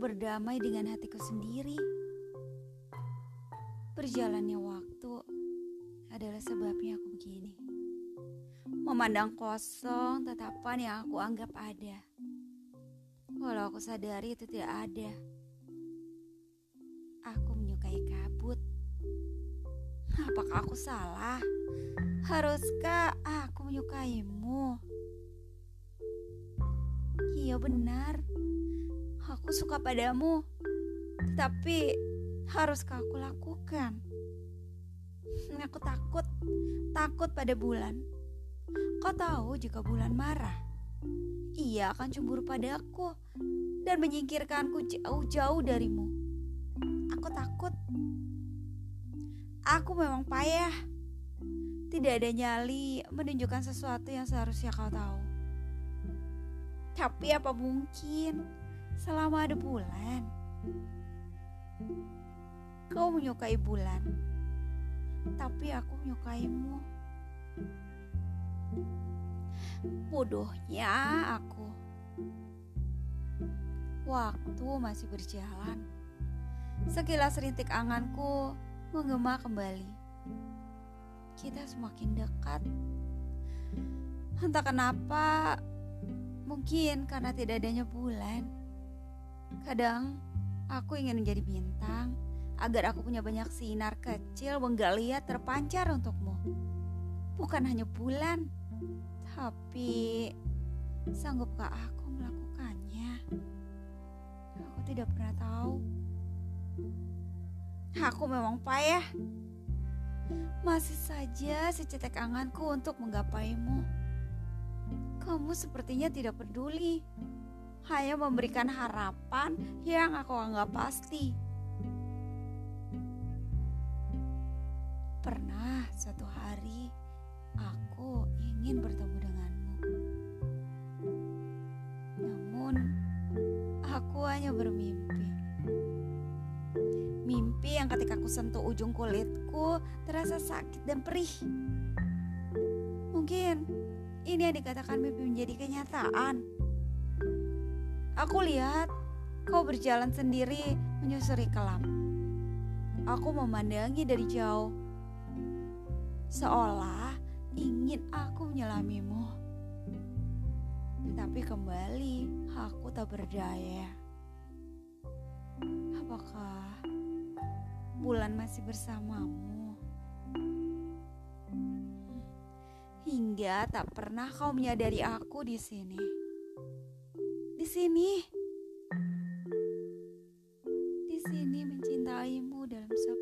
berdamai dengan hatiku sendiri. Berjalannya waktu adalah sebabnya aku begini. Memandang kosong tetapan yang aku anggap ada. Walau aku sadari itu tidak ada. Aku menyukai kabut. Apakah aku salah? Haruskah aku menyukaimu? Iya benar. Aku suka padamu. Tetapi haruskah aku lakukan? Aku takut. Takut pada bulan. Kau tahu jika bulan marah, ia akan cemburu padaku dan menyingkirkanku jauh-jauh darimu. Aku takut. Aku memang payah. Tidak ada nyali menunjukkan sesuatu yang seharusnya kau tahu. Tapi apa mungkin selama ada bulan? Kau menyukai bulan, tapi aku menyukaimu. Bodohnya aku. Waktu masih berjalan. Sekilas rintik anganku menggema kembali. Kita semakin dekat. Entah kenapa, mungkin karena tidak adanya bulan. Kadang aku ingin menjadi bintang agar aku punya banyak sinar kecil menggaliat terpancar untukmu. Bukan hanya bulan, tapi sanggupkah aku melakukannya? Aku tidak pernah tahu. Aku memang payah. Masih saja secetek anganku untuk menggapaimu. Kamu sepertinya tidak peduli. Hanya memberikan harapan yang aku anggap pasti. Pernah suatu hari aku ingin bertemu denganmu. Namun, aku hanya bermimpi. Mimpi yang ketika aku sentuh ujung kulitku terasa sakit dan perih. Mungkin ini yang dikatakan mimpi menjadi kenyataan. Aku lihat kau berjalan sendiri menyusuri kelam. Aku memandangi dari jauh. Seolah ingin aku menyelamimu. Tetapi kembali aku tak berdaya. Apakah bulan masih bersamamu? Hingga tak pernah kau menyadari aku di sini. Di sini. Di sini mencintaimu dalam sepi